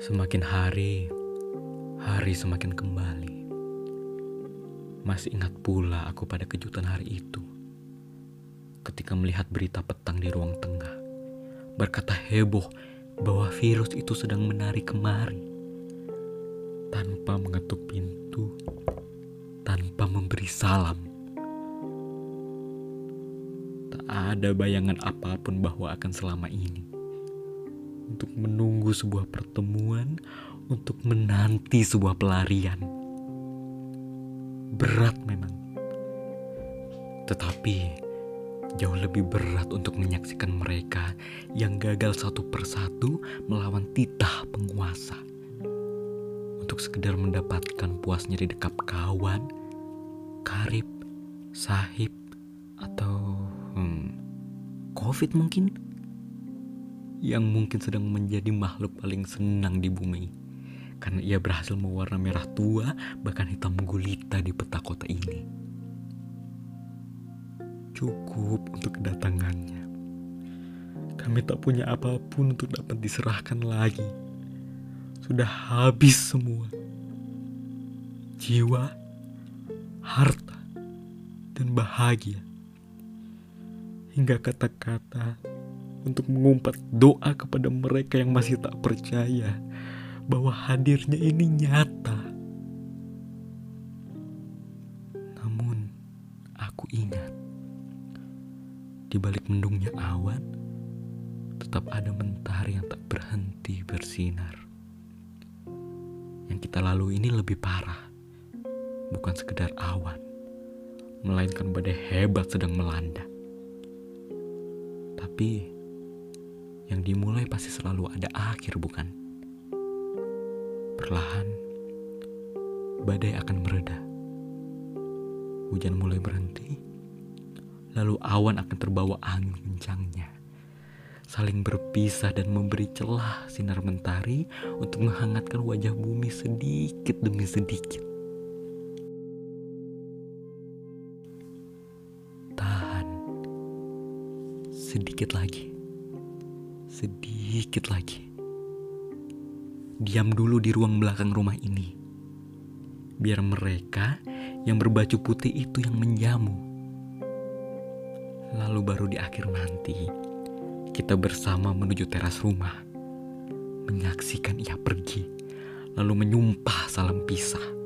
Semakin hari, hari semakin kembali. Masih ingat pula aku pada kejutan hari itu. Ketika melihat berita petang di ruang tengah, berkata heboh bahwa virus itu sedang menari kemari. Tanpa mengetuk pintu, tanpa memberi salam. Tak ada bayangan apa pun bahwa akan selama ini untuk menunggu sebuah pertemuan, untuk menanti sebuah pelarian. Berat memang, tetapi jauh lebih berat untuk menyaksikan mereka yang gagal satu persatu melawan titah penguasa. Untuk sekedar mendapatkan puasnya di dekap kawan, karib, sahib, atau hmm, covid mungkin yang mungkin sedang menjadi makhluk paling senang di bumi karena ia berhasil mewarna merah tua bahkan hitam gulita di peta kota ini. Cukup untuk kedatangannya. Kami tak punya apa pun untuk dapat diserahkan lagi. Sudah habis semua. Jiwa, harta, dan bahagia. Hingga kata-kata untuk mengumpat doa kepada mereka yang masih tak percaya bahwa hadirnya ini nyata. Namun, aku ingat di balik mendungnya awan tetap ada mentari yang tak berhenti bersinar. Yang kita lalui ini lebih parah, bukan sekedar awan, melainkan badai hebat sedang melanda. Tapi yang dimulai pasti selalu ada akhir, bukan? Perlahan, badai akan mereda. Hujan mulai berhenti, lalu awan akan terbawa angin kencangnya. Saling berpisah dan memberi celah sinar mentari untuk menghangatkan wajah bumi sedikit demi sedikit. Tahan sedikit lagi sedikit lagi. Diam dulu di ruang belakang rumah ini. Biar mereka yang berbaju putih itu yang menjamu. Lalu baru di akhir nanti, kita bersama menuju teras rumah. Menyaksikan ia pergi, lalu menyumpah salam pisah.